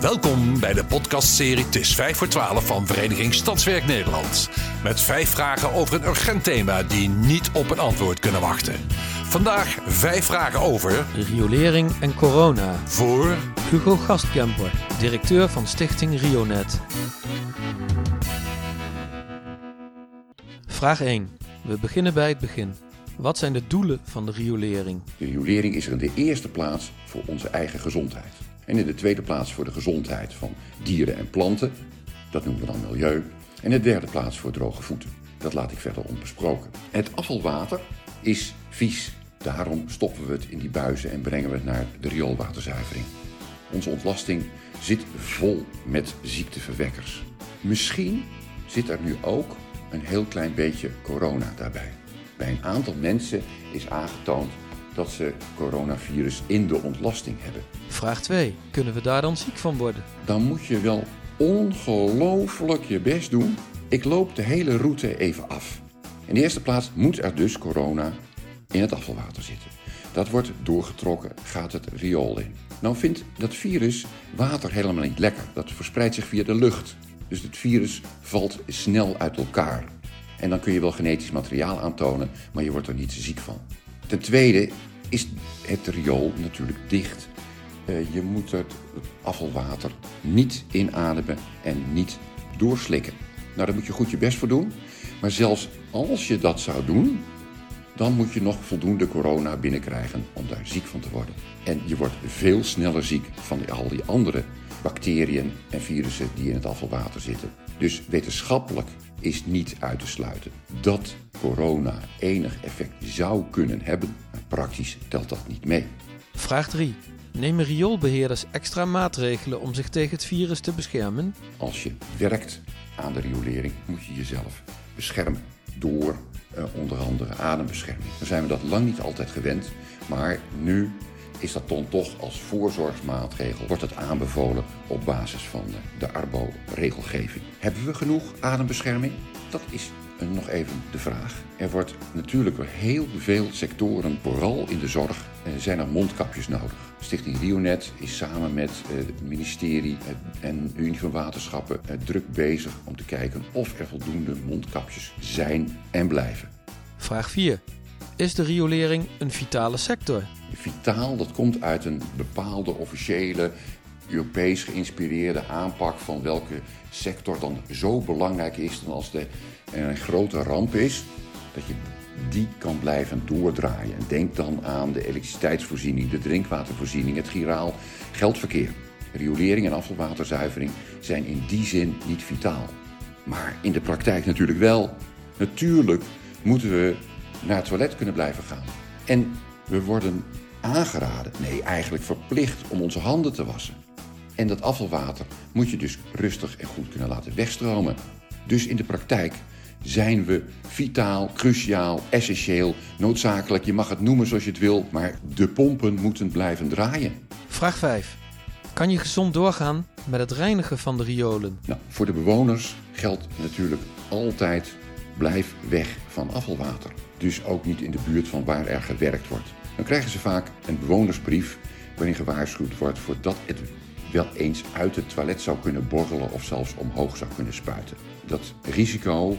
Welkom bij de podcastserie Het is 5 voor 12 van Vereniging Stadswerk Nederland. Met vijf vragen over een urgent thema die niet op een antwoord kunnen wachten. Vandaag vijf vragen over Riolering en corona. voor Hugo Gastkemper, directeur van stichting Rionet. Vraag 1. We beginnen bij het begin. Wat zijn de doelen van de riolering? De riolering is er in de eerste plaats voor onze eigen gezondheid. En in de tweede plaats voor de gezondheid van dieren en planten. Dat noemen we dan milieu. En in de derde plaats voor droge voeten. Dat laat ik verder onbesproken. Het afvalwater is vies. Daarom stoppen we het in die buizen en brengen we het naar de rioolwaterzuivering. Onze ontlasting zit vol met ziekteverwekkers. Misschien zit er nu ook een heel klein beetje corona daarbij. Bij een aantal mensen is aangetoond dat ze coronavirus in de ontlasting hebben. Vraag 2. Kunnen we daar dan ziek van worden? Dan moet je wel ongelooflijk je best doen. Ik loop de hele route even af. In de eerste plaats moet er dus corona in het afvalwater zitten. Dat wordt doorgetrokken, gaat het riool in. Nou vindt dat virus water helemaal niet lekker. Dat verspreidt zich via de lucht. Dus het virus valt snel uit elkaar. En dan kun je wel genetisch materiaal aantonen, maar je wordt er niet ziek van. Ten tweede is het riool natuurlijk dicht. Eh, je moet het afvalwater niet inademen en niet doorslikken. Nou, daar moet je goed je best voor doen. Maar zelfs als je dat zou doen, dan moet je nog voldoende corona binnenkrijgen om daar ziek van te worden. En je wordt veel sneller ziek van al die andere bacteriën en virussen die in het afvalwater zitten. Dus wetenschappelijk is niet uit te sluiten dat corona enig effect zou kunnen hebben, maar praktisch telt dat niet mee. Vraag 3. Nemen rioolbeheerders extra maatregelen om zich tegen het virus te beschermen? Als je werkt aan de riolering, moet je jezelf beschermen door eh, onder andere adembescherming. Dan zijn we dat lang niet altijd gewend, maar nu is dat dan toch als voorzorgsmaatregel, wordt het aanbevolen op basis van de Arbo-regelgeving. Hebben we genoeg adembescherming? Dat is eh, nog even de vraag. Er wordt natuurlijk door heel veel sectoren, vooral in de zorg, eh, zijn er mondkapjes nodig. Stichting Rionet is samen met eh, het ministerie en Unie van Waterschappen druk bezig om te kijken of er voldoende mondkapjes zijn en blijven. Vraag 4. Is de riolering een vitale sector? Vitaal, dat komt uit een bepaalde officiële Europees geïnspireerde aanpak van welke sector dan zo belangrijk is dan als er een grote ramp is, dat je die kan blijven doordraaien. Denk dan aan de elektriciteitsvoorziening, de drinkwatervoorziening, het giraal geldverkeer. Riolering en afvalwaterzuivering zijn in die zin niet vitaal. Maar in de praktijk natuurlijk wel. Natuurlijk moeten we naar het toilet kunnen blijven gaan. En we worden aangeraden, nee eigenlijk verplicht om onze handen te wassen. En dat afvalwater moet je dus rustig en goed kunnen laten wegstromen. Dus in de praktijk zijn we vitaal, cruciaal, essentieel, noodzakelijk. Je mag het noemen zoals je het wil, maar de pompen moeten blijven draaien. Vraag 5. Kan je gezond doorgaan met het reinigen van de riolen? Nou, voor de bewoners geldt natuurlijk altijd blijf weg van afvalwater. Dus ook niet in de buurt van waar er gewerkt wordt. Dan krijgen ze vaak een bewonersbrief waarin gewaarschuwd wordt voordat het wel eens uit het toilet zou kunnen borrelen of zelfs omhoog zou kunnen spuiten. Dat risico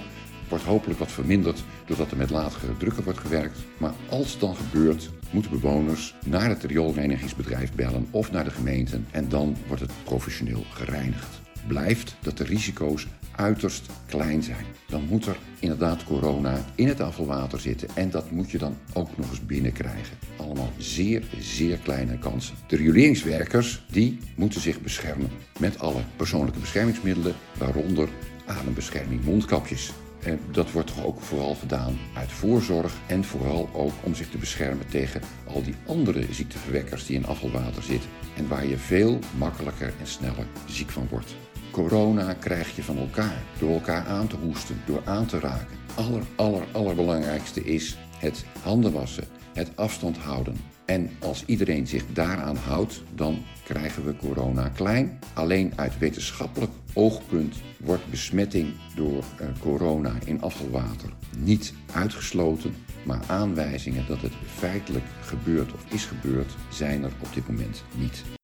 wordt hopelijk wat verminderd doordat er met lagere drukken wordt gewerkt. Maar als het dan gebeurt, moeten bewoners naar het rioolreinigingsbedrijf bellen of naar de gemeente en dan wordt het professioneel gereinigd. Blijft dat de risico's uiterst klein zijn. Dan moet er inderdaad corona in het afvalwater zitten en dat moet je dan ook nog eens binnenkrijgen. Allemaal zeer, zeer kleine kansen. De rioleringswerkers die moeten zich beschermen met alle persoonlijke beschermingsmiddelen, waaronder adembescherming, mondkapjes. En dat wordt toch ook vooral gedaan uit voorzorg en vooral ook om zich te beschermen tegen al die andere ziekteverwekkers die in afvalwater zitten en waar je veel makkelijker en sneller ziek van wordt. Corona krijg je van elkaar door elkaar aan te hoesten, door aan te raken. Aller, aller, allerbelangrijkste is het handen wassen, het afstand houden. En als iedereen zich daaraan houdt, dan krijgen we corona klein. Alleen uit wetenschappelijk oogpunt wordt besmetting door eh, corona in afvalwater niet uitgesloten. Maar aanwijzingen dat het feitelijk gebeurd of is gebeurd, zijn er op dit moment niet.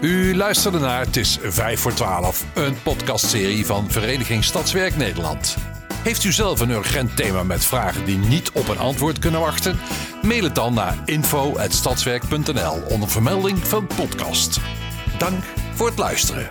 U luisterde naar Het is 5 voor 12, een podcastserie van Vereniging Stadswerk Nederland. Heeft u zelf een urgent thema met vragen die niet op een antwoord kunnen wachten? Mail het dan naar info.stadswerk.nl onder vermelding van podcast. Dank voor het luisteren.